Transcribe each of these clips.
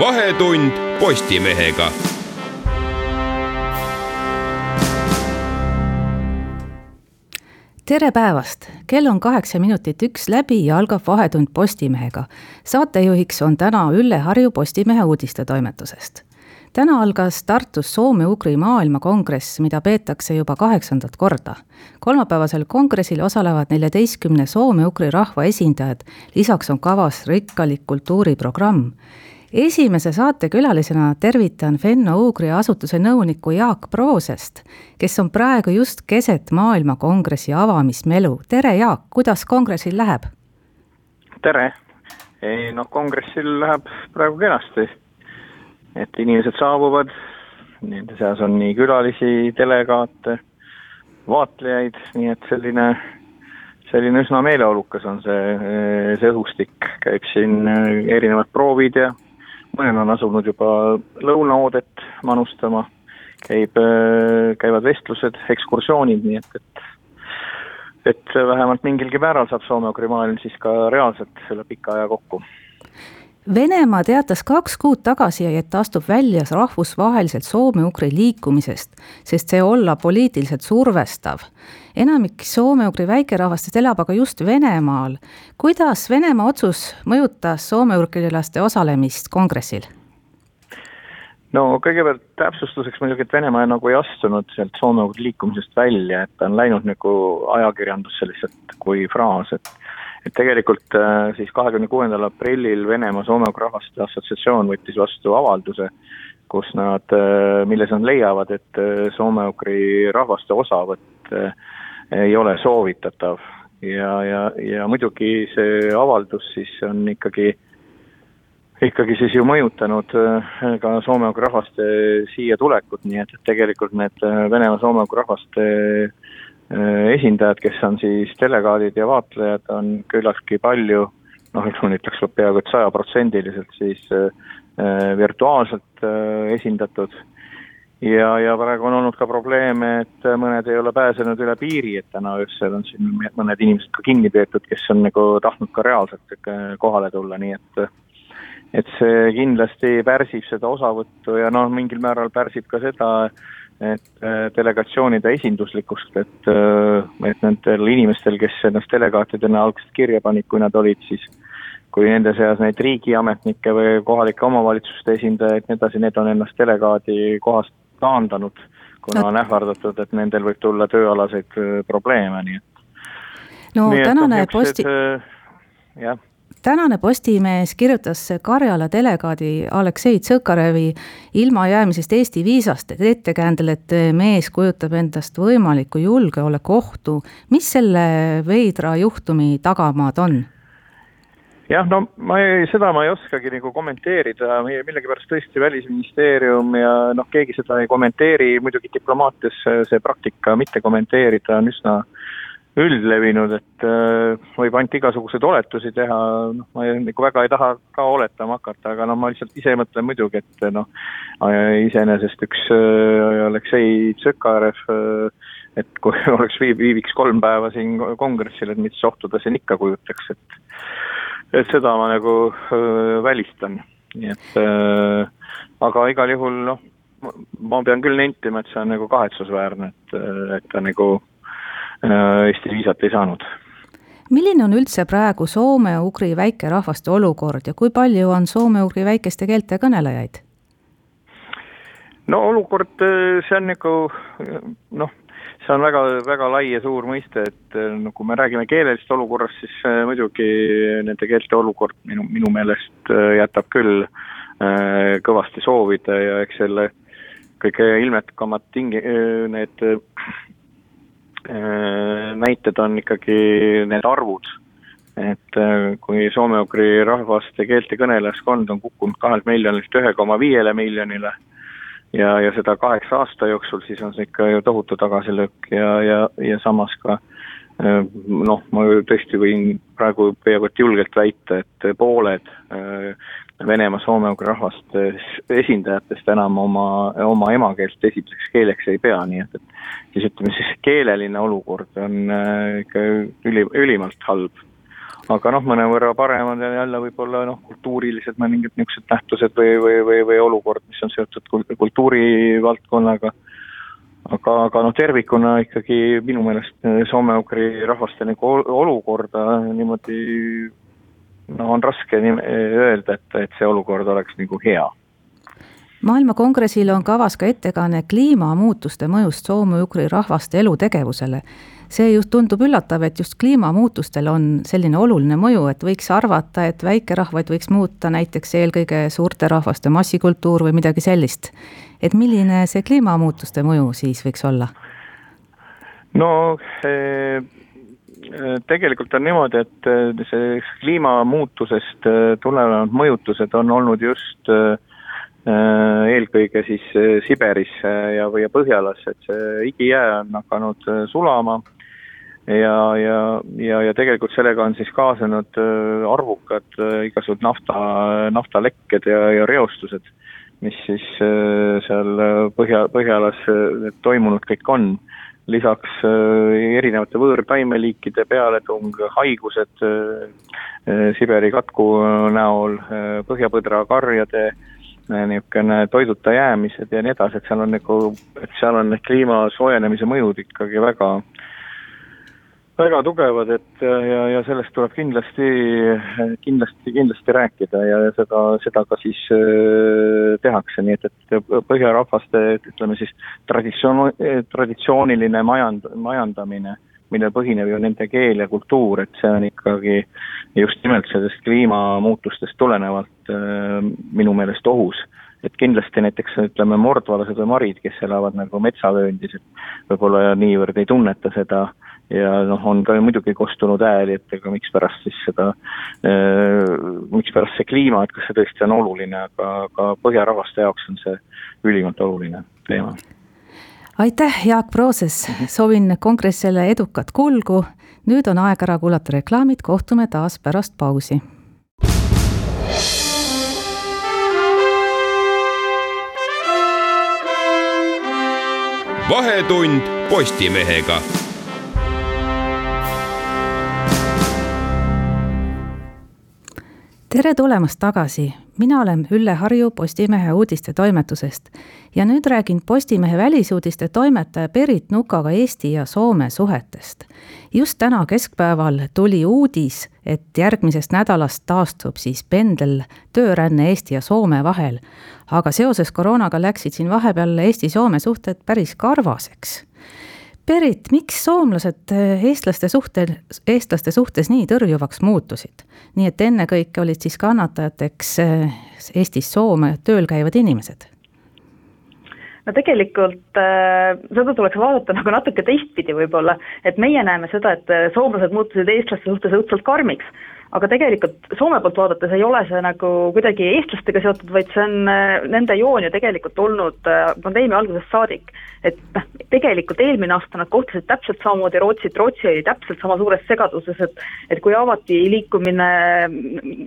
vahetund Postimehega. tere päevast, kell on kaheksa minutit üks läbi ja algab Vahetund Postimehega. saatejuhiks on täna Ülle Harju Postimehe uudistetoimetusest täna algas Tartus soome-ugri maailmakongress, mida peetakse juba kaheksandat korda. kolmapäevasel kongressil osalevad neljateistkümne soome-ugri rahva esindajad, lisaks on kavas rikkalik kultuuriprogramm esimese saatekülalisena tervitan Fenno-Ugri asutuse nõunikku Jaak Proosest, kes on praegu just keset maailmakongressi avamismelu. tere, Jaak, kuidas kongressil läheb? tere, ei noh, kongressil läheb praegu kenasti. et inimesed saabuvad, nende seas on nii külalisi, delegaate, vaatlejaid, nii et selline selline üsna meeleolukas on see, see õhustik, käib siin erinevad proovid ja mõned on asunud juba lõunaoodet manustama, käib, käivad vestlused, ekskursioonid, nii et, et et vähemalt mingilgi määral saab soome-ugri maailm siis ka reaalselt selle pika aja kokku Venemaa teatas kaks kuud tagasi, et astub välja rahvusvaheliselt soome-ugri liikumisest, sest see olla poliitiliselt survestav enamik soome-ugri väikerahvastest elab aga just Venemaal. kuidas Venemaa otsus mõjutas soome-ugrilaste osalemist kongressil? no kõigepealt täpsustuseks muidugi, et Venemaa nagu ei astunud sealt soome-ugri liikumisest välja, et ta on läinud nagu ajakirjandusse lihtsalt kui fraas, et et tegelikult äh, siis kahekümne kuuendal aprillil Venemaa Soome-Ugri Rahvaste Assotsiatsioon võttis vastu avalduse, kus nad, äh, milles nad leiavad, et äh, soome-ugri rahvaste osavõtt ei ole soovitatav. Ja, ja, ja muidugi see avaldus siis on ikkagi, ikkagi siis ju mõjutanud ka soome-ugri rahvaste siia tulekut, nii et, et tegelikult need äh, Venemaa soome-ugri rahvaste esindajad, kes on siis delegaadid ja vaatlejad, on küllaltki palju, noh, ma ütleks peaaegu et sajaprotsendiliselt siis virtuaalselt esindatud. Ja, ja praegu on olnud ka probleeme, et mõned ei ole pääsenud üle piiri, et täna öösel on siin mõned inimesed ka kinni peetud, kes on nagu tahtnud ka reaalselt kohale tulla, nii et et see kindlasti pärsib seda osavõttu ja noh, mingil määral pärsib ka seda, et delegatsioonide esinduslikkust, et, et nendel inimestel, kes ennast delegaatidena algselt kirja panid, kui nad olid siis kui nende seas neid riigiametnikke või kohalike omavalitsuste esindajaid, nii edasi, need on ennast delegaadi kohast taandanud, kuna on ähvardatud, et nendel võib tulla tööalaseid äh, probleeme, nii et. no nii tänane no, posti-. jah tänane Postimees kirjutas Karjala delegaadi Aleksei Tsõkarevi ilmajäämisest Eesti viisast ettekäändel, et mees kujutab endast võimalikku julgeolekuohtu. mis selle veidra juhtumi tagamaad on? jah, no ma ei, seda ma ei oskagi nagu kommenteerida, millegipärast tõesti Välisministeerium ja noh, keegi seda ei kommenteeri, muidugi diplomaatias see praktika mitte kommenteerida on üsna üldlevinud, et äh, võib ainult igasuguseid oletusi teha, noh, ma nagu väga ei taha ka oletama hakata, aga noh, ma lihtsalt ise mõtlen muidugi, et noh, iseenesest üks äh, Aleksei Tsõkarev äh, et kui oleks viib-, viibiks kolm päeva siin kongressil, et mis ohtu ta siin ikka kujutaks, et et seda ma nagu välistan, nii et aga igal juhul noh, ma pean küll nentima, et see on nagu kahetsusväärne, et, et ta nagu Eesti viisat ei saanud milline on üldse praegu soome-ugri väikerahvaste olukord ja kui palju on soome-ugri väikeste keelte kõnelejaid? no olukord, see on nagu noh, see on väga, väga lai ja suur mõiste, et no kui me räägime keelelisest olukorrast, siis muidugi nende keelte olukord minu, minu meelest jätab küll kõvasti soovida ja eks selle kõige ilmekamad tingi-, need näited on ikkagi need arvud. Et äh, kui soome-ugri rahvaste keelte kõnelejaskond on kukkunud kahelt miljonilt ühe koma viiele miljonile ja, ja seda kaheksa aasta jooksul, siis on see ikka ju tohutu tagasilöök ja, ja, ja samas ka äh, noh, ma tõesti võin praegu peaaegu et julgelt väita, et pooled äh, Venemaa soome-ugri rahvaste esindajatest enam oma, oma emakeelt esimeseks keeleks ei pea, nii et, et siis ütleme siis keeleline olukord on ikka üli, ülimalt halb aga noh, mõnevõrra paremad on jälle võib-olla noh, kultuurilised mõningad niisugused nähtused või, või, või, või olukord, mis on seotud kultuurivaldkonnaga. Aga, aga noh, tervikuna ikkagi minu meelest soome-ugri rahvaste nagu olukorda niimoodi no on raske öelda, et, et see olukord oleks nagu hea maailmakongressil on kavas ka ettekanne kliimamuutuste mõjust soome-ugri rahvaste elutegevusele see just tundub üllatav, et just kliimamuutustel on selline oluline mõju, et võiks arvata, et väikerahvaid võiks muuta näiteks eelkõige suurte rahvaste massikultuur või midagi sellist. et milline see kliimamuutuste mõju siis võiks olla? no eh, tegelikult on niimoodi, et eh, see kliimamuutusest eh, tulenevad mõjutused on olnud just eelkõige siis Siberis ja, ja Põhjalas, et see igijää on hakanud sulama ja, ja, ja, ja tegelikult sellega on siis kaasanud äh, arvukad äh, igasugused nafta, naftalekked ja, ja reostused, mis siis äh, seal põhja, põhjalas toimunud kõik on. lisaks erinevate võõrtaimeliikide pealetung, haigused Siberi katku näol, põhjapõdrakarjade niisugune toiduta jäämised ja nii edasi, et seal on nagu, et seal on need kliima soojenemise mõjud ikkagi väga väga tugevad, et ja, ja sellest tuleb kindlasti, kindlasti, kindlasti rääkida ja seda, seda ka siis äh, tehakse, nii et, et põhjarahvaste, ütleme siis traditsioon, traditsiooniline majand-, majandamine, millel põhineb ju nende keel ja kultuur, et see on ikkagi just nimelt sellest kliimamuutustest tulenevalt äh, minu meelest ohus et kindlasti näiteks ütleme, mordvalased või marid, kes elavad nagu metsavööndis, et võib-olla niivõrd ei tunneta seda ja noh, on ka muidugi kostunud hääli, et ega mikspärast siis seda äh,, mikspärast see kliima, et kas see tõesti on oluline, aga, aga põhjarahvaste jaoks on see ülimalt oluline teema. Aitäh, Jaak Prooses, soovin kongressile edukat kulgu. nüüd on aeg ära kuulata reklaamid, kohtume taas pärast pausi. Vahetund Postimehega tere tulemast tagasi, mina olen Ülle Harju Postimehe uudistetoimetusest ja nüüd räägin Postimehe välisuudiste toimetaja Berit Nukaga Eesti ja Soome suhetest. just täna keskpäeval tuli uudis, et järgmisest nädalast taastub siis pendel tööränne Eesti ja Soome vahel. aga seoses koroonaga läksid siin vahepeal Eesti-Soome suhted päris karvaseks Berit, miks soomlased eh, eestlaste suhtel, eestlaste suhtes nii tõrjuvaks muutusid? nii et ennekõike olid siis kannatajateks eh, Eestis Soome tööl käivad inimesed? no tegelikult äh, seda tuleks vaadata nagu natuke teistpidi võib-olla, et meie näeme seda, et soomlased muutusid eestlaste suhtes õudselt karmiks aga tegelikult Soome poolt vaadates ei ole see nagu kuidagi eestlastega seotud, vaid see on äh, nende joon ju tegelikult olnud äh, pandeemia algusest saadik. et noh, tegelikult eelmine aasta nad kohtasid täpselt samamoodi Rootsit, Rootsi oli täpselt sama suures segaduses, et et kui avati liikumine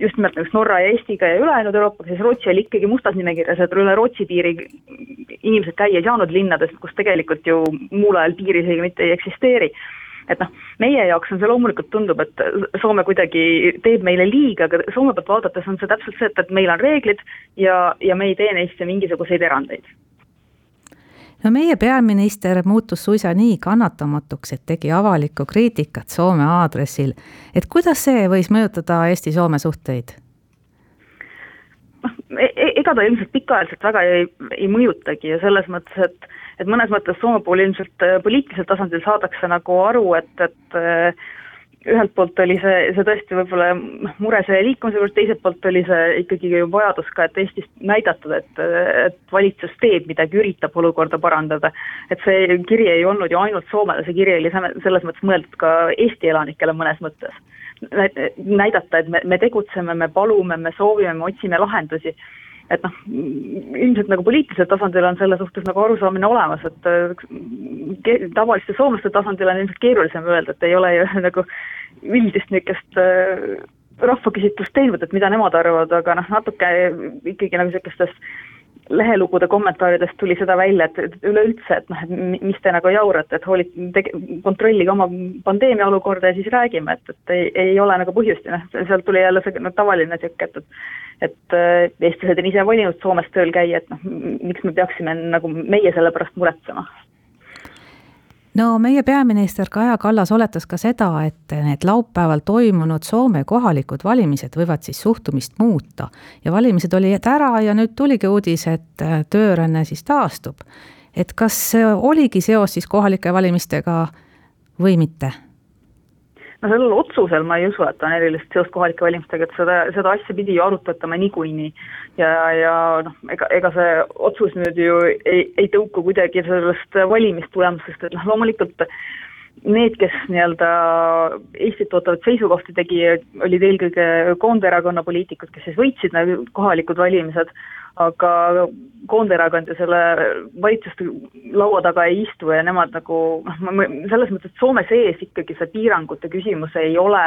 just nimelt näiteks Norra ja Eestiga ja ülejäänud Euroopaga, siis Rootsi oli ikkagi mustas nimekirjas, et üle Rootsi piiri inimesed käia ei saanud linnades, kus tegelikult ju muul ajal piiri isegi mitte ei eksisteeri et noh, meie jaoks on see loomulikult tundub, et Soome kuidagi teeb meile liiga, aga Soome poolt vaadates on see täpselt see, et, et meil on reeglid ja, ja me ei tee neisse mingisuguseid erandeid no meie peaminister muutus suisa nii kannatamatuks, et tegi avalikku kriitikat Soome aadressil. et kuidas see võis mõjutada Eesti-Soome suhteid? noh, e-, e-, ega ta ilmselt pikaajaliselt väga ei, ei mõjutagi ja selles mõttes, et et mõnes mõttes Soome puhul ilmselt poliitilisel tasandil saadakse nagu aru, et, et ühelt poolt oli see, see tõesti võib-olla mure selle liikumise juures, teiselt poolt oli see ikkagi vajadus ka, et Eestis näidata, et, et valitsus teeb midagi, üritab olukorda parandada. et see kiri ei olnud ju ainult Soomele, see kiri oli selles mõttes mõeldud ka Eesti elanikele mõnes mõttes. näidata, et me, me tegutseme, me palume, me soovime, me otsime lahendusi et noh, ilmselt nagu poliitilisel tasandil on selle suhtes nagu arusaamine olemas, et äh, tavaliste soomlaste tasandil on ilmselt keerulisem öelda, et ei ole ju nagu üldist niisugust äh, rahvaküsitlust teinud, et mida nemad arvavad, aga noh, natuke ikkagi nagu niisugustes lehelugude kommentaaridest tuli seda välja, et üleüldse, et noh, et mis te nagu jaurate, et hoolit-, tege-, kontrollige oma pandeemia olukorda ja siis räägime, et, et ei, ei ole nagu põhjust. Ja noh, sealt tuli jälle see no, tavaline niisugune, et, et et eestlased on ise valinud Soomes tööl käia, et noh, miks me peaksime nagu meie selle pärast muretsema no meie peaminister Kaja Kallas oletas ka seda, et need laupäeval toimunud Soome kohalikud valimised võivad siis suhtumist muuta. ja valimised olid ära ja nüüd tuligi uudis, et äh, tööränne siis taastub. et kas oligi seos siis kohalike valimistega või mitte? No sellel otsusel ma ei usu, et on erilist seost kohalike valimistega, et seda, seda asja pidi ju arutatama niikuinii. ja, ja noh, ega, ega see otsus nüüd ju ei, ei tõuku kuidagi sellest valimistulemusest, et noh, loomulikult need, kes nii-öelda Eestit ootavat seisukohti tegi, olid eelkõige Koonderakonna poliitikud, kes siis võitsid need kohalikud valimised aga Koonderakond ju selle valitsuste laua taga ei istu ja nemad nagu noh, selles mõttes, et Soome sees ikkagi see piirangute küsimus ei ole,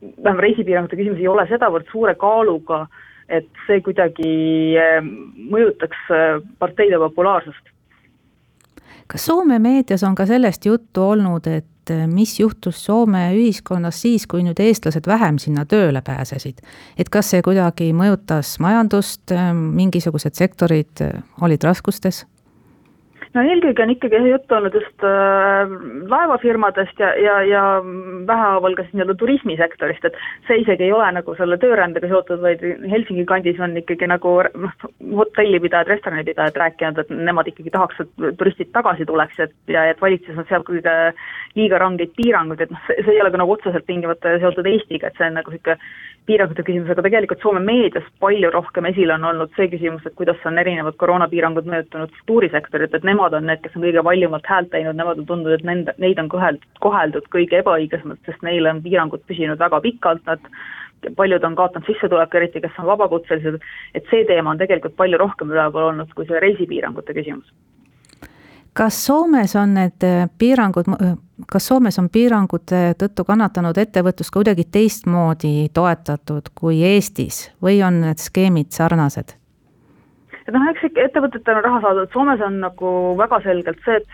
vähemalt reisipiirangute küsimus ei ole sedavõrd suure kaaluga, et see kuidagi eh, mõjutaks eh, parteide populaarsust. Kas Soome meedias on ka sellest juttu olnud, et eh, mis juhtus Soome ühiskonnas siis, kui nüüd eestlased vähem sinna tööle pääsesid. et kas see kuidagi mõjutas majandust, eh, mingisugused sektorid eh, olid raskustes? No eelkõige on ikkagi juttu olnud just äh, laevafirmadest ja, ja, ja vähehaaval ka siis nii-öelda turismisektorist, et see isegi ei ole nagu selle töörändega seotud, vaid Helsingi kandis on ikkagi nagu noh, hotellipidajad, restoranipidajad rääkinud, et nemad ikkagi tahaks, et turistid tagasi tuleks, et ja et valitsus on seal kõige liiga rangeid piiranguid, et noh, see, see ei ole ka nagu otseselt tingimata seotud Eestiga, et see on nagu niisugune piirangute küsimus, aga tegelikult Soome meedias palju rohkem esile on olnud see küsimus, et kuidas on erinevad koroonapiirangud mõjutanud kultuurisektorit, et nemad on need, kes on kõige valjumalt häält teinud, nemad on tundnud, et nende, neid on koheldud, koheldud kõige ebaõiglasemalt, sest neil on piirangud püsinud väga pikalt, nad paljud on kaotanud sissetuleku, eriti kes on vabakutselised, et see teema on tegelikult palju rohkem üleval olnud kui see reisipiirangute küsimus. Kas Soomes on need äh, piirangud, kas Soomes on piirangute tõttu kannatanud ettevõtlus kuidagi teistmoodi toetatud kui Eestis või on need skeemid sarnased? Noh, eks ettevõtetel on raha saadud, Soomes on nagu väga selgelt see, et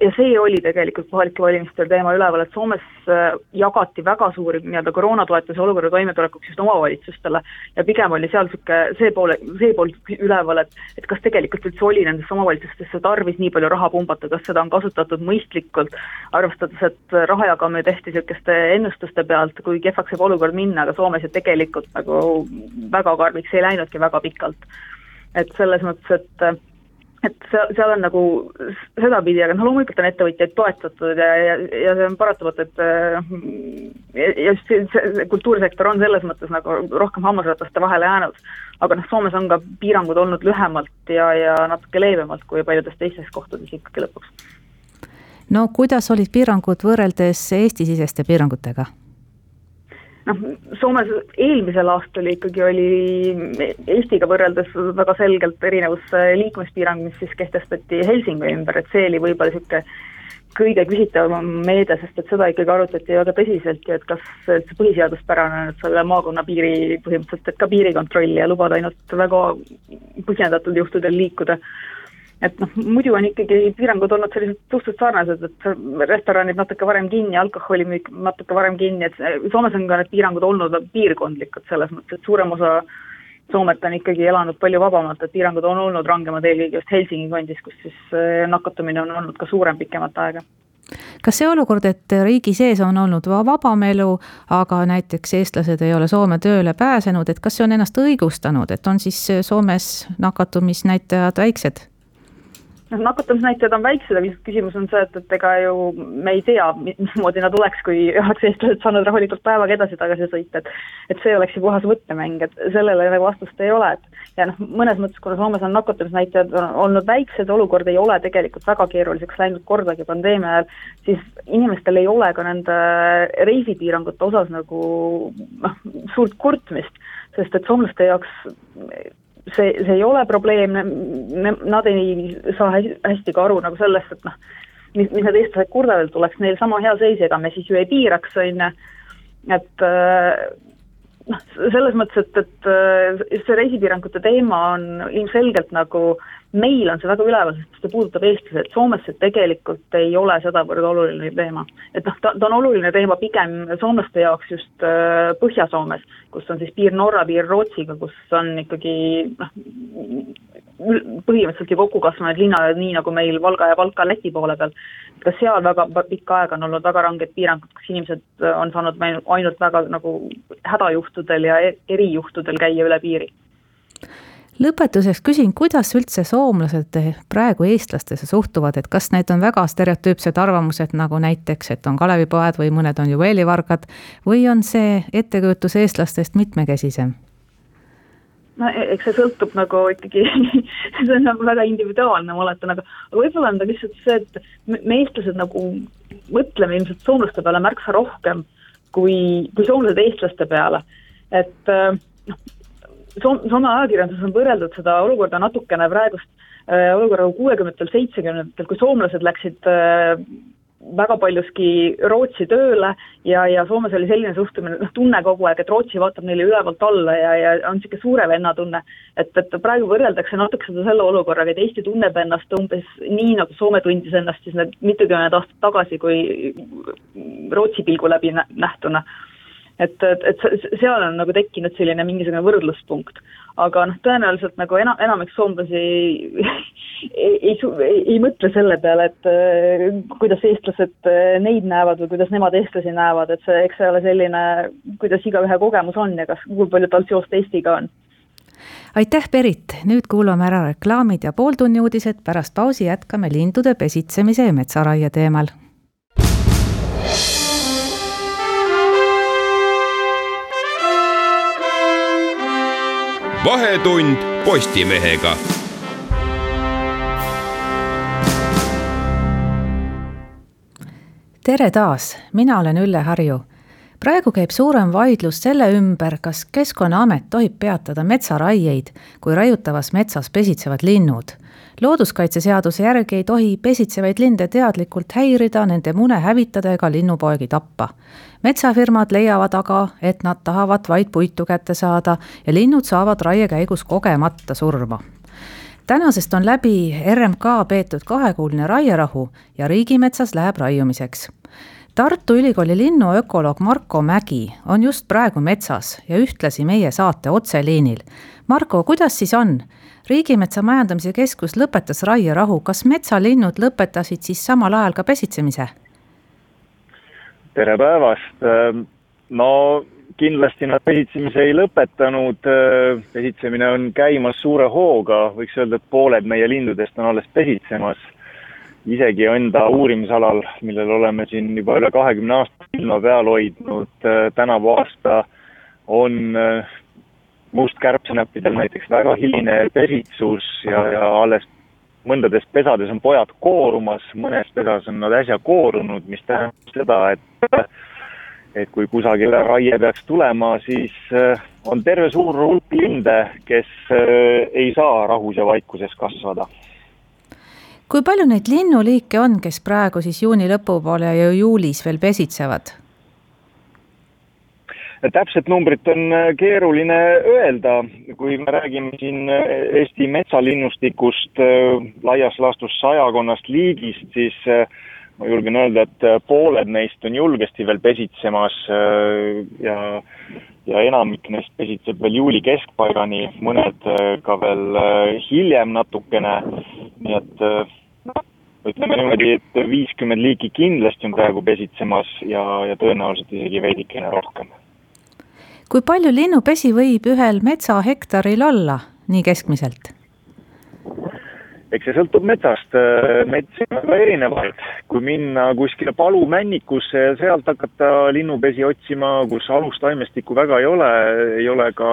ja see oli tegelikult kohalike valimistel teema üleval, et Soomes äh, jagati väga suuri nii-öelda koroonatoetuse olukorra toimetulekuks just omavalitsustele ja pigem oli seal niisugune see poole, see pool üleval, et et kas tegelikult üldse oli nendesse omavalitsustesse tarvis nii palju raha pumbata, kas seda on kasutatud mõistlikult, arvestades, et raha jagamine tehti niisuguste ennustuste pealt, kui kehvaks võib olukord minna, aga Soomes ju tegelikult nagu väga karmiks ei läinudki väga pikalt. Et selles mõttes, et et seal, seal on nagu sedapidi, aga noh, loomulikult on ettevõtjaid toetatud ja, ja, ja see on paratamatu, et ja just see, see kultuurisektor on selles mõttes nagu rohkem hammasrataste vahele jäänud. aga noh, Soomes on ka piirangud olnud lühemalt ja, ja natuke leebemalt kui paljudes teistes kohtades ikkagi lõpuks. no kuidas olid piirangud võrreldes Eesti-siseste piirangutega? Noh, Soomes eelmisel aastal ikkagi oli Eestiga võrreldes väga selgelt erinevus liikumispiirang, mis siis kehtestati Helsingi ümber, et see oli võib-olla niisugune kõige küsitavam meede, sest et seda ikkagi arutati väga tõsiselt ja et kas üldse põhiseaduspärane on, et selle maakonna piiri põhimõtteliselt, et ka piirikontrolli ja lubada ainult väga põhjendatud juhtudel liikuda et noh, muidu on ikkagi piirangud olnud sellised suhteliselt sarnased, et restoranid natuke varem kinni, alkoholimüük natuke varem kinni, et Soomes on ka need piirangud olnud piirkondlikud selles mõttes, et suurem osa Soomet on ikkagi elanud palju vabamalt, et piirangud on olnud rangemad eelkõige just Helsingi kandis, kus siis eh, nakatumine on olnud ka suurem pikemat aega kas see olukord, et riigi sees on olnud vabam elu, aga näiteks eestlased ei ole Soome tööle pääsenud, et kas see on ennast õigustanud, et on siis Soomes nakatumisnäitajad väiksed? Noh, nakatumisnäitajad on väiksed, aga küsimus on see, et, et ega ju me ei tea, mismoodi nad oleks, kui oleks eestlased saanud rahulikult päevaga edasi-tagasi sõita, et et see oleks ju puhas mõttemäng, et sellele nagu vastust ei ole, et ja noh, mõnes mõttes, kuna Soomes on nakatumisnäitajad olnud väiksed, olukord ei ole tegelikult väga keeruliseks läinud kordagi pandeemia ajal, siis inimestel ei ole ka nende reisipiirangute osas nagu noh, suurt kurtmist, sest et soomlaste jaoks see, see ei ole probleem, nad ei saa hästi ka aru nagu sellest, et noh, mis, mis need eestlased kurdavad, et oleks neil sama hea seis, ega me siis ju ei piiraks, on ju, et äh, noh, selles mõttes, et, et äh, see reisipiirangute teema on ilmselgelt nagu meil on see väga üleval, sest see puudutab eestlasi, et Soomes see tegelikult ei ole sedavõrd oluline teema. et noh, ta, ta on oluline teema pigem soomlaste jaoks just äh, Põhja-Soomes, kus on siis piir Norra, piir Rootsiga, kus on ikkagi noh, põhimõtteliselt ju kokku kasvanud linnad, nii nagu meil Valga ja Valka Läti poole peal. ka seal väga pikka aega on olnud väga ranged piirangud, kus inimesed on saanud ainult väga nagu hädajuhtudel ja e-, erijuhtudel käia üle piiri lõpetuseks küsin, kuidas üldse soomlased praegu eestlastesse suhtuvad, et kas need on väga stereotüüpsed arvamused, nagu näiteks, et on Kalevipoed või mõned on juveelivargad või on see ettekujutus eestlastest mitmekesisem? No e-, eks see sõltub nagu ikkagi see on nagu väga individuaalne, ma oletan, aga võib-olla on ta lihtsalt see, et me, eestlased nagu mõtleme ilmselt soomlaste peale märksa rohkem kui, kui soomlased eestlaste peale. et noh, Soom-, Soome ajakirjanduses on võrreldud seda olukorda natukene praegust äh, olukorraga kuuekümnendatel, seitsmekümnendatel, kui soomlased läksid äh, väga paljuski Rootsi tööle ja, ja Soomes oli selline suhtumine, noh tunne kogu aeg, et Rootsi vaatab neile ülevalt alla ja, ja on niisugune suure venna tunne. et, et praegu võrreldakse natuke seda selle olukorraga, et Eesti tunneb ennast umbes nii, nagu Soome tundis ennast siis need mitukümmend aastat tagasi, kui Rootsi pilgu läbi nähtuna et, et, et seal on nagu tekkinud selline mingisugune võrdluspunkt. aga noh, tõenäoliselt nagu ena-, enamik soomlasi ei, ei, ei, ei, mõtle selle peale, et äh, kuidas eestlased äh, neid näevad või kuidas nemad eestlasi näevad, et see, eks see ole selline, kuidas igaühe kogemus on ja kas, kui palju tal seost Eestiga on. Aitäh, Berit, nüüd kuulame ära reklaamid ja pooltunni uudised, pärast pausi jätkame lindude pesitsemise ja metsaraie teemal vahetund Postimehega. tere taas, mina olen Ülle Harju. praegu käib suurem vaidlus selle ümber, kas Keskkonnaamet tohib peatada metsaraieid, kui raiutavas metsas pesitsevad linnud looduskaitseseaduse järgi ei tohi pesitsevaid linde teadlikult häirida, nende mune hävitada ega linnupoegi tappa. metsafirmad leiavad aga, et nad tahavad vaid puitu kätte saada ja linnud saavad raie käigus kogemata surma tänasest on läbi RMK peetud kahekuuline raierahu ja riigimetsas läheb raiumiseks. Tartu Ülikooli linnuökoloog Marko Mägi on just praegu metsas ja ühtlasi meie saate otseliinil. Marko, kuidas siis on? Riigimetsa Majandamise Keskus lõpetas raierahu, kas metsalinnud lõpetasid siis samal ajal ka pesitsemise? tere päevast, ähm, no kindlasti nad pesitsemise ei lõpetanud, äh, pesitsemine on käimas suure hooga, võiks öelda, et pooled meie lindudest on alles pesitsemas. isegi enda uurimisalal, millel oleme siin juba üle kahekümne aasta silma peal hoidnud, äh, tänavu aasta on mustkärbsenäppidel näiteks väga hiline pesitsus ja, ja alles mõndades pesades on pojad koorumas, mõnes pesas on nad äsja koorunud, mis tähendab seda, et et kui kusagile raie peaks tulema, siis äh, on terve suur hulk linde, kes äh, ei saa rahus ja vaikuses kasvada. kui palju neid linnuliike on, kes praegu siis juuni lõpupoole ja juulis veel pesitsevad? Täpset numbrit on äh, keeruline öelda, kui me räägime siin äh, Eesti metsalinnustikust äh, laias laastus sajakonnast liigist, siis ma julgen öelda, et pooled neist on julgesti veel pesitsemas ja, ja enamik neist pesitseb veel juuli keskpaigani, mõned ka veel hiljem natukene, nii et ütleme niimoodi, et viiskümmend liiki kindlasti on praegu pesitsemas ja, ja tõenäoliselt isegi veidikene rohkem. Kui palju linnupesi võib ühel metsahektaril olla, nii keskmiselt? eks see sõltub metsast, metsi on väga erinevaid. kui minna kuskile palumännikusse ja sealt hakata linnupesi otsima, kus alustaimestikku väga ei ole, ei ole ka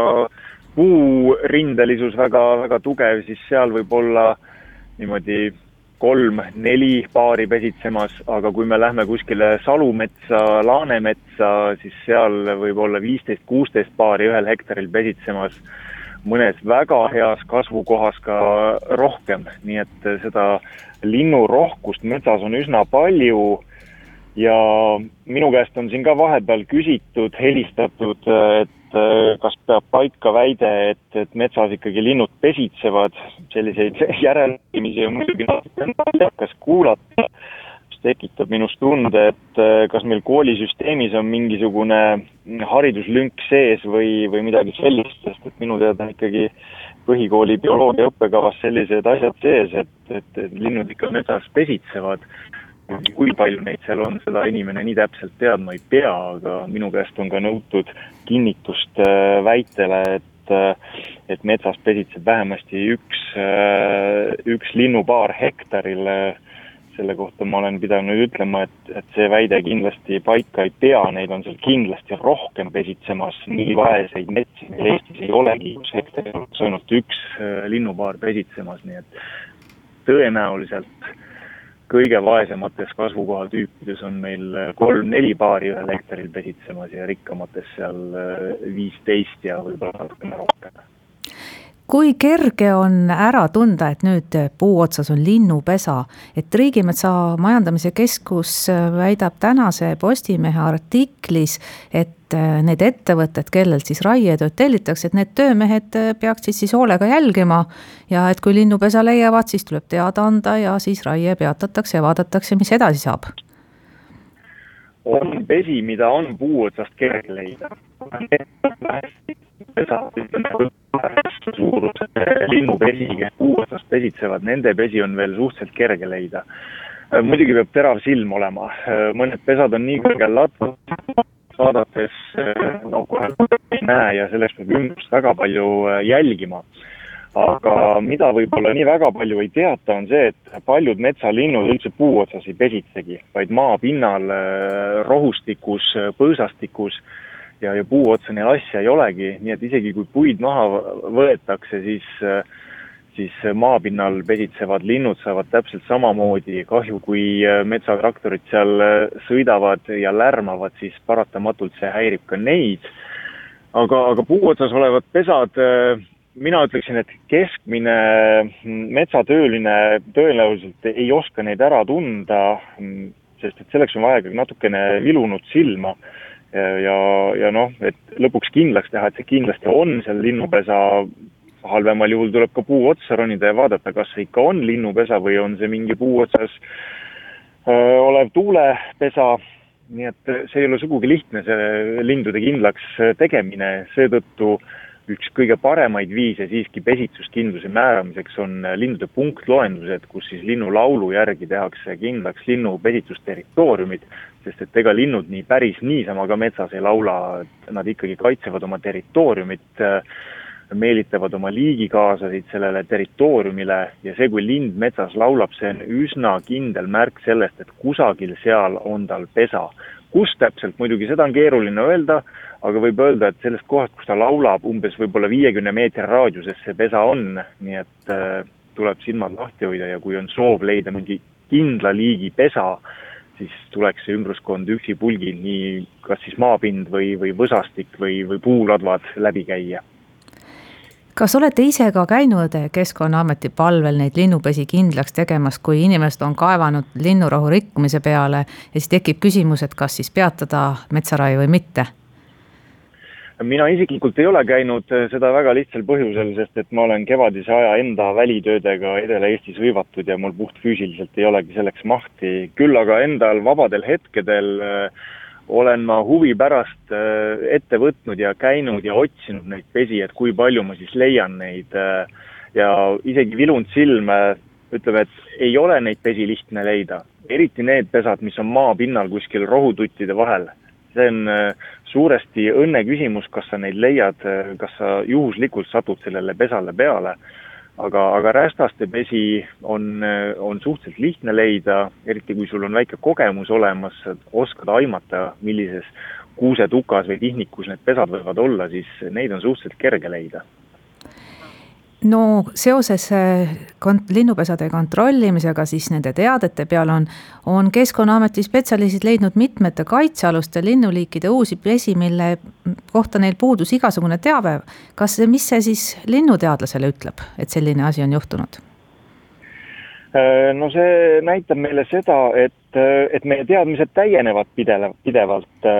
puurindelisus väga, väga tugev, siis seal võib olla niimoodi kolm-neli paari pesitsemas, aga kui me lähme kuskile salumetsa, laanemetsa, siis seal võib olla viisteist, kuusteist paari ühel hektaril pesitsemas, mõnes väga heas kasvukohas ka rohkem, nii et seda linnurohkust metsas on üsna palju. ja minu käest on siin ka vahepeal küsitud, helistatud, et kas peab paika väide, et, et metsas ikkagi linnud pesitsevad, selliseid järeldamisi on muidugi natuke naljakas kuulata, mis tekitab minus tunde, et äh, kas meil koolisüsteemis on mingisugune hariduslünk sees või, või midagi sellist, sest et minu teada on ikkagi põhikooli bioloogia õppekavas sellised asjad sees, et, et, et linnud ikka metsas pesitsevad kui palju neid seal on, seda inimene nii täpselt teadma ei pea, aga minu käest on ka nõutud kinnitust äh, väitele, et äh, et metsas pesitseb vähemasti üks, äh, üks linnupaar hektaril. selle kohta ma olen pidanud ütlema, et, et see väide kindlasti paika ei pea, neid on seal kindlasti rohkem pesitsemas, nii vaeseid metsi meil Eestis ei olegi, kus hektaril oleks ainult üks linnupaar pesitsemas, nii et tõenäoliselt kõige vaesemates kasvukohatüüpides on meil kolm-neli paari ühel hektaril pesitsemas ja rikkamates seal äh, viisteist ja võib-olla natukene rohkem kui kerge on ära tunda, et nüüd puu otsas on linnupesa, et Riigimetsa Majandamise Keskus väidab tänase Postimehe artiklis, et need ettevõtted, kellelt siis raietööd tellitakse, et need töömehed peaksid siis hoolega jälgima. ja et kui linnupesa leiavad, siis tuleb teada anda ja siis raie peatatakse ja vaadatakse, mis edasi saab on pesi, mida on puu otsast kerge leida. Suuruse linnupesi, kes puu otsast pesitsevad, nende pesi on veel suhteliselt kerge leida. muidugi peab terav silm olema, mõned pesad on nii kõrgel latval, vaadates no kohe ei näe ja selleks peab ümbrust väga palju jälgima aga mida võib-olla nii väga palju ei teata, on see, et paljud metsalinnud üldse puu otsas ei pesitsegi, vaid maapinnal, äh, rohustikus, põõsastikus ja, ja puu otsa neil asja ei olegi, nii et isegi kui puid maha võetakse, siis siis maapinnal pesitsevad linnud saavad täpselt samamoodi kahju, kui metsatraktorid seal sõidavad ja lärmavad, siis paratamatult see häirib ka neid. aga, aga puu otsas olevad pesad mina ütleksin, et keskmine metsatööline tõenäoliselt ei oska neid ära tunda, sest et selleks on vaja ikkagi natukene vilunud silma. Ja, ja noh, et lõpuks kindlaks teha, et see kindlasti on seal linnupesa, halvemal juhul tuleb ka puu otsa ronida ja vaadata, kas see ikka on linnupesa või on see mingi puu otsas öö, olev tuulepesa, nii et see ei ole sugugi lihtne, see lindude kindlaks tegemine, seetõttu äh, üks kõige paremaid viise siiski pesitsuskindluse määramiseks on lindude punktloendused, kus siis linnulaulu järgi tehakse kindlaks linnu pesitsusterritooriumid, sest et ega linnud nii päris niisama ka metsas ei laula, nad ikkagi kaitsevad oma territooriumit, meelitavad oma liigikaaslasid sellele territooriumile ja see, kui lind metsas laulab, see on üsna kindel märk sellest, et kusagil seal on tal pesa. Kus täpselt, muidugi seda on keeruline öelda, aga võib öelda, et sellest kohast, kus ta laulab, umbes võib-olla viiekümne meetri raadiuses see pesa on, nii et äh, tuleb silmad lahti hoida ja kui on soov leida mingi kindla liigi pesa, siis tuleks see ümbruskond üksipulgi nii kas siis maapind või, või võsastik või, või puuladvad läbi käia kas olete ise ka käinud Keskkonnaameti palvel neid linnupesi kindlaks tegemas, kui inimesed on kaevanud linnurahu rikkumise peale ja siis tekib küsimus, et kas siis peatada metsaraie või mitte? mina isiklikult ei ole käinud eh, seda väga lihtsal põhjusel, sest et ma olen kevadise aja enda välitöödega Edela-Eestis hõivatud ja mul puhtfüüsiliselt ei olegi selleks mahti. küll aga endal vabadel hetkedel äh, olen ma huvi pärast äh, ette võtnud ja käinud ja otsinud neid pesi, et kui palju ma siis leian neid äh, ja isegi vilunud silme ütleme, et ei ole neid pesi lihtne leida, eriti need pesad, mis on maapinnal kuskil rohututtide vahel. see on äh, suuresti õnne küsimus, kas sa neid leiad, kas sa juhuslikult satud sellele pesale peale aga, aga rästaste pesi on, on suhteliselt lihtne leida, eriti kui sul on väike kogemus olemas, oskad aimata, millises kuusetukas või tihnikus need pesad võivad olla, siis neid on suhteliselt kerge leida no seoses äh, kont-, linnupesade kontrollimisega siis nende teadete peal on, on Keskkonnaameti spetsialistid leidnud mitmete kaitsealuste linnuliikide uusi pesi, mille kohta neil puudus igasugune teave. kas, mis see siis linnuteadlasele ütleb, et selline asi on juhtunud? Äh, no see näitab meile seda, et, et meie teadmised täienevad pidevalt, pidevalt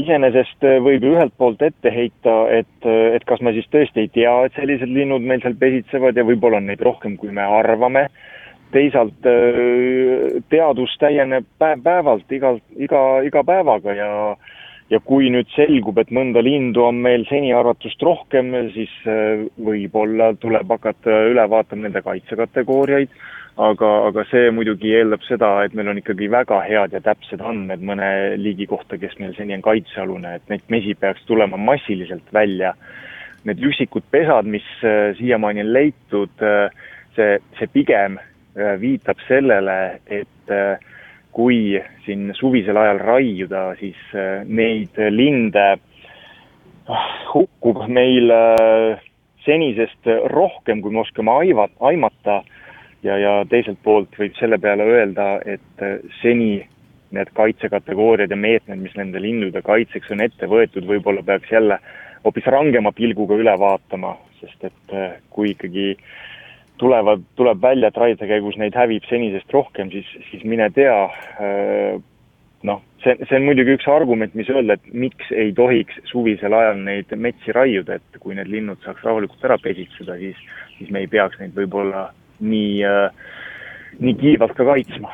iseenesest äh, võib ju ühelt poolt ette heita, et, äh, et kas me siis tõesti ei tea, et sellised linnud meil seal pesitsevad ja võib-olla on neid rohkem, kui me arvame. teisalt äh, teadus täieneb päev päevalt, igal, iga, iga päevaga ja ja kui nüüd selgub, et mõnda lindu on meil seni arvatust rohkem, siis võib-olla tuleb hakata üle vaatama nende kaitsekategooriaid aga, aga see muidugi eeldab seda, et meil on ikkagi väga head ja täpsed andmed mõne liigi kohta, kes meil seni on kaitsealune, et neid mesi peaks tulema massiliselt välja. Need üksikud pesad, mis äh, siiamaani on leitud, äh, see, see pigem äh, viitab sellele, et kui siin suvisel ajal raiuda, siis neid linde hukkub meil senisest rohkem, kui me oskame aiva, aimata ja, ja teiselt poolt võib selle peale öelda, et äh, seni need kaitsekategooriad ja meetmed, mis nende lindude kaitseks on ette võetud, võib-olla peaks jälle hoopis rangema pilguga üle vaatama, sest et äh, kui ikkagi tulevad, tuleb välja, et raide käigus neid hävib senisest rohkem, siis, siis mine tea, äh, noh, see, see on muidugi üks argument, mis öelda, et miks ei tohiks suvisel ajal neid metsi raiuda, et kui need linnud saaks rahulikult ära pesitseda, siis, siis me ei peaks neid võib-olla äh, nii kiivalt ka kaitsma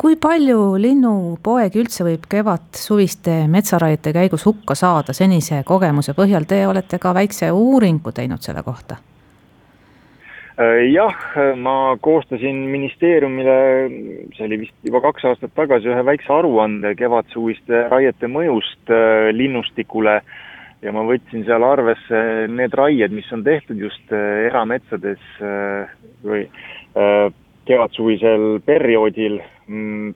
kui palju linnupoegi üldse võib kevad-suviste metsaraiete käigus hukka saada senise kogemuse põhjal, te olete ka väikse uuringu teinud selle kohta? Äh, jah, ma koostasin ministeeriumile, see oli vist juba kaks aastat tagasi, ühe väikse aruande kevad-suviste raiete mõjust äh, linnustikule ja ma võtsin seal arvesse need raied, mis on tehtud just äh, erametsades äh, või äh, kevadsuvisel perioodil. Mm,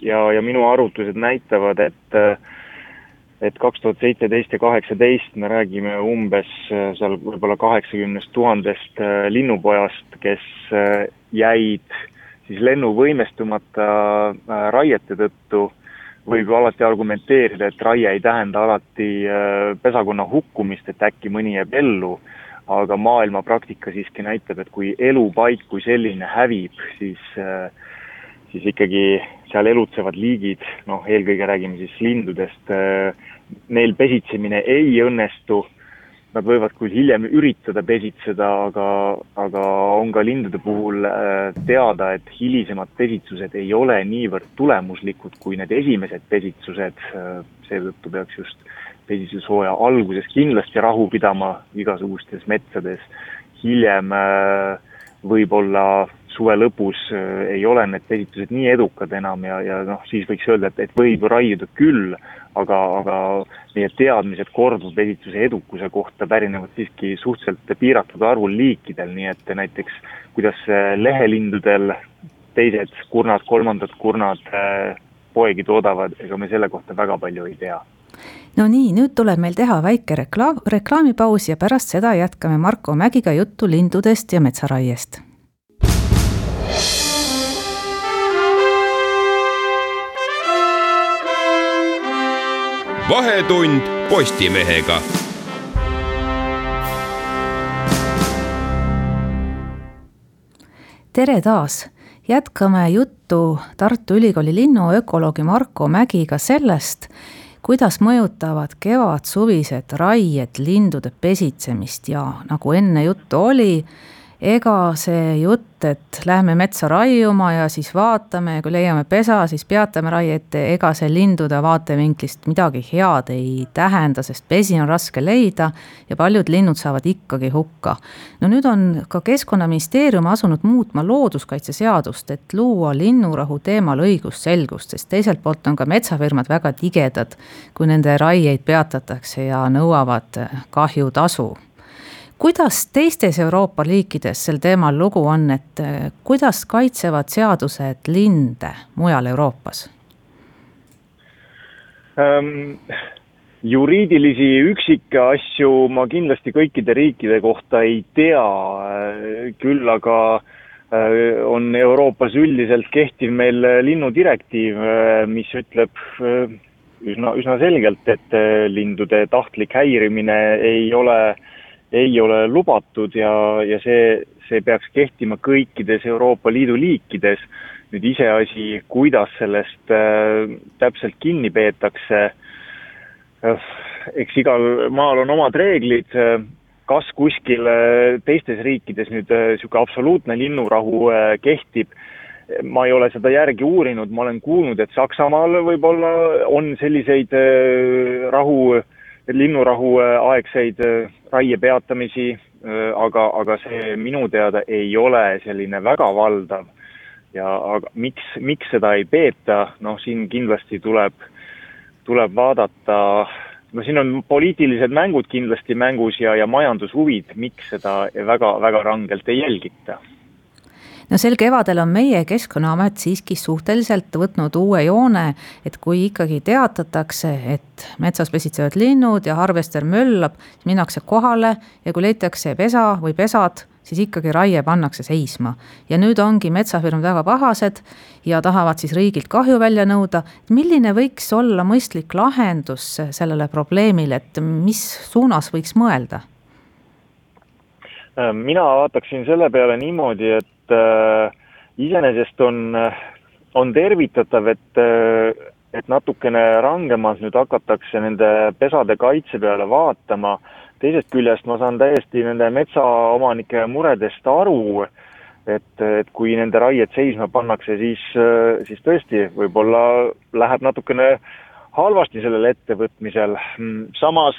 ja, ja minu arvutused näitavad, et et kaks tuhat seitseteist ja kaheksateist me räägime umbes seal võib-olla kaheksakümnest tuhandest linnupojast, kes jäid siis lennuvõimestumata raiete tõttu võib ju alati argumenteerida, et raie ei tähenda alati äh, pesakonna hukkumist, et äkki mõni jääb ellu, aga maailmapraktika siiski näitab, et kui elupaik kui selline hävib, siis, äh, siis ikkagi seal elutsevad liigid, noh, eelkõige räägime siis lindudest, äh, neil pesitsemine ei õnnestu Nad võivad küll hiljem üritada pesitseda, aga, aga on ka lindude puhul äh, teada, et hilisemad pesitsused ei ole niivõrd tulemuslikud kui need esimesed pesitsused, äh, seetõttu peaks just pesitsushooaja alguses kindlasti rahu pidama igasugustes metsades, hiljem äh, võib-olla suve lõpus ei ole need pesitsused nii edukad enam ja, ja noh, siis võiks öelda, et, et võib raiuda küll, aga, aga meie teadmised korduvpesitsuse edukuse kohta pärinevad siiski suhteliselt piiratud arvul liikidel, nii et näiteks kuidas lehelindudel teised kurnad, kolmandad kurnad äh, poegi toodavad, ega me selle kohta väga palju ei tea. No nii, nüüd tuleb meil teha väike reklaam, reklaamipaus ja pärast seda jätkame Marko Mägiga juttu lindudest ja metsaraiest vahetund Postimehega. tere taas, jätkame juttu Tartu Ülikooli linnuökoloogi Marko Mägiga sellest, kuidas mõjutavad kevad-suvised raied lindude pesitsemist ja nagu enne juttu oli, ega see jutt, et lähme metsa raiuma ja siis vaatame ja kui leiame pesa, siis peatame raiet, ega see lindude vaatevinklist midagi head ei tähenda, sest pesi on raske leida ja paljud linnud saavad ikkagi hukka. no nüüd on ka Keskkonnaministeerium asunud muutma looduskaitseseadust, et luua linnurahu teemal õigusselgust, sest teiselt poolt on ka metsafirmad väga tigedad, kui nende raieid peatatakse ja nõuavad kahjutasu kuidas teistes Euroopa riikides sel teemal lugu on, et eh, kuidas kaitsevad seadused linde mujal Euroopas ähm,? juriidilisi üksikasju ma kindlasti kõikide riikide kohta ei tea, küll aga äh, on Euroopas üldiselt kehtiv meil linnudirektiiv, äh, mis ütleb äh, üsna, üsna selgelt, et lindude tahtlik häirimine ei ole äh, ei ole lubatud ja, ja see, see peaks kehtima kõikides Euroopa Liidu liikides. nüüd iseasi, kuidas sellest äh, täpselt kinni peetakse. Äh,, eks igal maal on omad reeglid. Kas kuskil äh, teistes riikides nüüd niisugune absoluutne linnurahu kehtib, ma ei ole seda järgi uurinud, ma olen kuulnud, et Saksamaal võib-olla on selliseid rahu äh, linnurahu äh, äh, raie peatamisi, äh, aga, aga see minu teada ei ole selline väga valdav. ja aga miks, miks seda ei peeta, noh, siin kindlasti tuleb, tuleb vaadata, no siin on poliitilised mängud kindlasti mängus ja, ja majandushuvid, miks seda väga, väga rangelt ei jälgita no sel kevadel on meie Keskkonnaamet siiski suhteliselt võtnud uue joone, et kui ikkagi teatatakse, et metsas pesitsevad linnud ja harvester möllab, siis minnakse kohale ja kui leitakse pesa või pesad, siis ikkagi raie pannakse seisma. ja nüüd ongi metsafirmad väga pahased ja tahavad siis riigilt kahju välja nõuda. milline võiks olla mõistlik lahendus sellele probleemile, et mis suunas võiks mõelda? mina vaataksin selle peale niimoodi, et et äh, iseenesest on, on tervitatav, et, äh, et natukene rangemalt nüüd hakatakse nende pesade kaitse peale vaatama. teisest küljest ma saan täiesti nende metsaomanike muredest aru, et, et kui nende raied seisma pannakse, siis, siis tõesti võib-olla läheb natukene halvasti sellel ettevõtmisel. samas,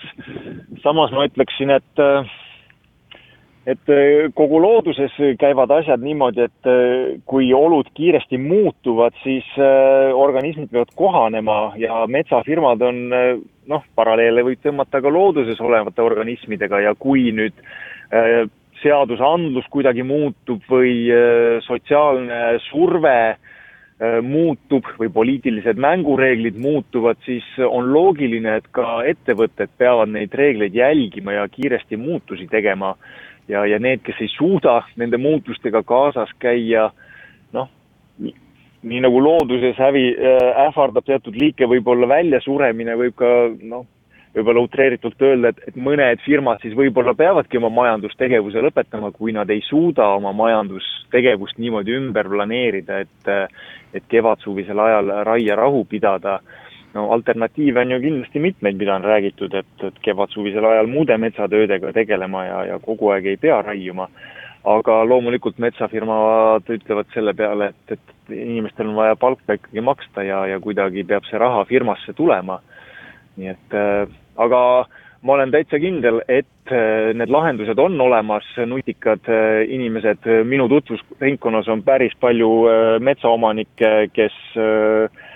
samas ma ütleksin, et et äh, kogu looduses käivad asjad niimoodi, et äh, kui olud kiiresti muutuvad, siis äh, organismid peavad kohanema ja metsafirmad on noh, paralleele võib tõmmata ka looduses olevate organismidega ja kui nüüd seadusandlus kuidagi muutub või sotsiaalne surve muutub või poliitilised mängureeglid muutuvad, siis on loogiline, et ka ettevõtted peavad neid reegleid jälgima ja kiiresti muutusi tegema ja, ja need, kes ei suuda nende muutustega kaasas käia, noh, nii nagu looduses hävi äh,, ähvardab teatud liike võib-olla väljasuremine, võib ka noh, võib-olla utreeritult öelda, et, et mõned firmad siis võib-olla peavadki oma majandustegevuse lõpetama, kui nad ei suuda oma majandustegevust niimoodi ümber planeerida, et et kevadsuvisel ajal raierahu pidada no alternatiive on ju kindlasti mitmeid, mida on räägitud, et, et kevadsuvisel ajal muude metsatöödega tegelema ja, ja kogu aeg ei pea raiuma. aga loomulikult metsafirmad ütlevad selle peale, et, et inimestel on vaja palka ikkagi maksta ja, ja kuidagi peab see raha firmasse tulema. nii et äh, aga ma olen täitsa kindel, et äh, need lahendused on olemas, nutikad äh, inimesed, minu tutvusringkonnas on päris palju äh, metsaomanikke, kes äh,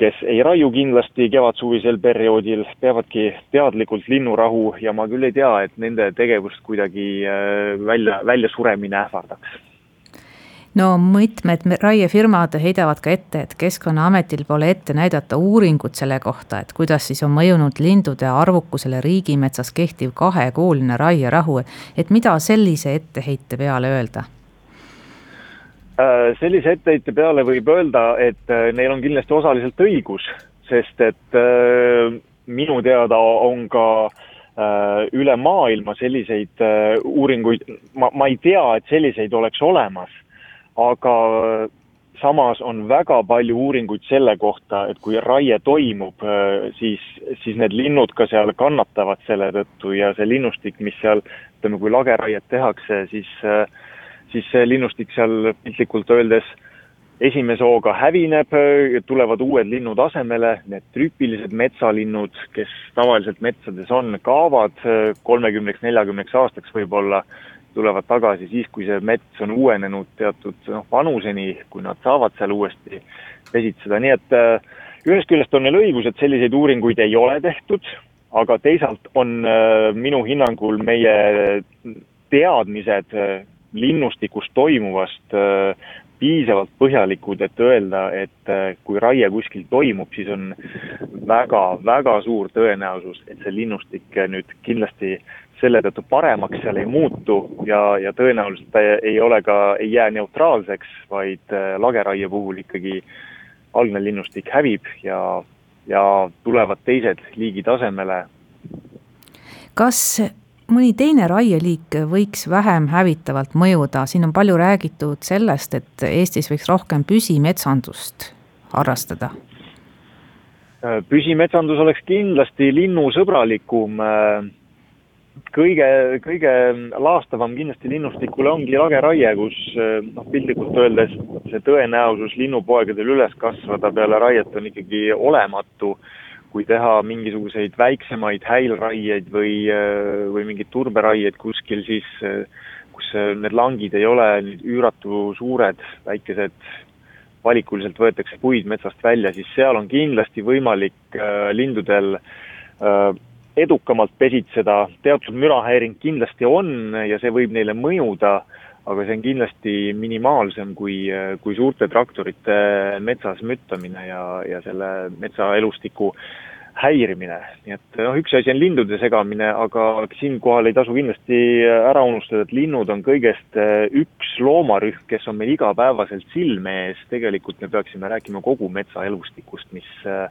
kes ei raiu kindlasti kevadsuvisel perioodil, peavadki teadlikult linnurahu ja ma küll ei tea, et nende tegevust kuidagi äh, välja, väljasuremine ähvardaks. No mitmed raiefirmad heidavad ka ette, et Keskkonnaametil pole ette näidata uuringut selle kohta, et kuidas siis on mõjunud lindude arvukusele riigimetsas kehtiv kahekuuline raierahu, et mida sellise etteheite peale öelda sellise etteheite peale võib öelda, et äh, neil on kindlasti osaliselt õigus, sest et äh, minu teada on ka üle maailma selliseid uuringuid, ma, ma ei tea, et selliseid oleks olemas, aga samas on väga palju uuringuid selle kohta, et kui raie toimub, siis, siis need linnud ka seal kannatavad selle tõttu ja see linnustik, mis seal, ütleme, kui lageraiet tehakse, siis äh, siis see linnustik seal piltlikult öeldes esimese hooga hävineb, tulevad uued linnud asemele, need tüüpilised metsalinnud, kes tavaliselt metsades on, kaovad kolmekümneks, neljakümneks aastaks võib-olla, tulevad tagasi siis, kui see mets on uuenenud teatud noh, vanuseni, kui nad saavad seal uuesti pesitseda, nii et äh, ühest küljest on neil õigus, et selliseid uuringuid ei ole tehtud, aga teisalt on äh, minu hinnangul meie teadmised äh, linnustikust toimuvast piisavalt põhjalikud, et öelda, et äh, kui raie kuskil toimub, siis on väga-väga suur tõenäosus, et see linnustik äh, nüüd kindlasti selle tõttu paremaks seal ei muutu ja, ja tõenäoliselt ta ei ole ka, ei jää neutraalseks, vaid äh, lageraie puhul ikkagi algne linnustik hävib ja, ja tulevad teised liigid asemele. kas mõni teine raieliik võiks vähem hävitavalt mõjuda, siin on palju räägitud sellest, et Eestis võiks rohkem püsimetsandust harrastada. püsimetsandus oleks kindlasti linnusõbralikum. kõige, kõige laastavam kindlasti linnustikule ongi lageraie, kus noh, piltlikult öeldes see tõenäosus linnupoegadel üles kasvada peale raiet on ikkagi olematu kui teha mingisuguseid väiksemaid häilraieid või, või mingeid turberaieid kuskil, siis kus need langid ei ole nüüd üüratu suured, väikesed, valikuliselt võetakse puid metsast välja, siis seal on kindlasti võimalik äh, lindudel äh, edukamalt pesitseda, teatud mürahäiring kindlasti on ja see võib neile mõjuda äh,, aga see on kindlasti minimaalsem kui, kui suurte traktorite metsas müttamine ja, ja selle metsaelustiku häirimine, nii et noh, üks asi on lindude segamine, aga siinkohal ei tasu kindlasti ära unustada, et linnud on kõigest eh, üks loomarühm, kes on meil igapäevaselt silme ees, tegelikult me peaksime rääkima kogu metsaelustikust, mis, eh,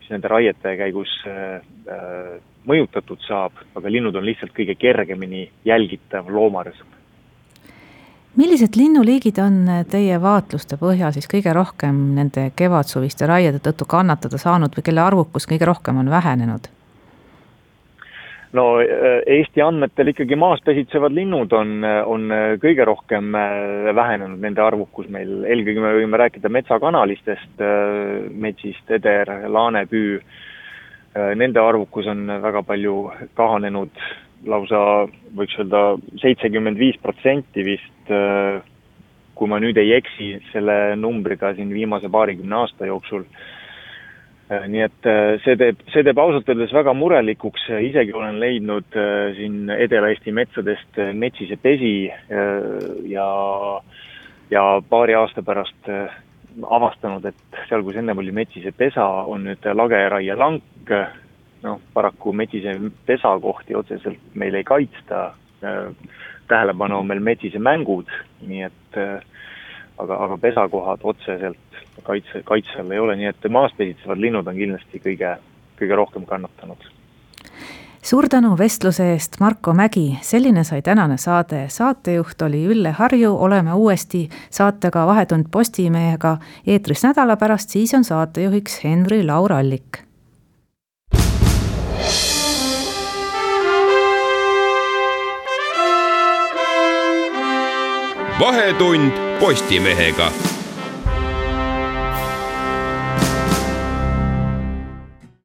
mis nende raiete käigus äh, mõjutatud saab, aga linnud on lihtsalt kõige kergemini jälgitav loomarühm millised linnuliigid on teie vaatluste põhjal siis kõige rohkem nende kevadsuviste raiede tõttu kannatada saanud või kelle arvukus kõige rohkem on vähenenud? no äh, Eesti andmetel ikkagi maas pesitsevad linnud on, on kõige rohkem äh, vähenenud, nende arvukus meil, eelkõige me võime rääkida metsakanalistest, metsist, eder, laanepüü, nende arvukus on väga palju kahanenud lausa võiks öelda seitsekümmend viis protsenti vist, äh, kui ma nüüd ei eksi selle numbriga siin viimase paarikümne aasta jooksul. Äh, nii et äh, see teeb, see teeb ausalt öeldes väga murelikuks, isegi olen leidnud siin Edela-Eesti metsadest metsise pesi ja, ja paari aasta pärast avastanud, et seal, kus ennem oli metsise pesa, on nüüd lageraie lank noh, paraku metsise pesakohti otseselt meil ei kaitsta, tähelepanu on meil metsise mängud, nii et aga, aga pesakohad otseselt kaitse, kaitse all ei ole, nii et maas pesitsevad linnud on kindlasti kõige, kõige rohkem kannatanud. Suur tänu vestluse eest, Marko Mägi, selline sai tänane saade, saatejuht oli Ülle Harju, oleme uuesti saatega Vahetund Postimehega. Eetris nädala pärast, siis on saatejuhiks Henri Laur Allik vahetund Postimehega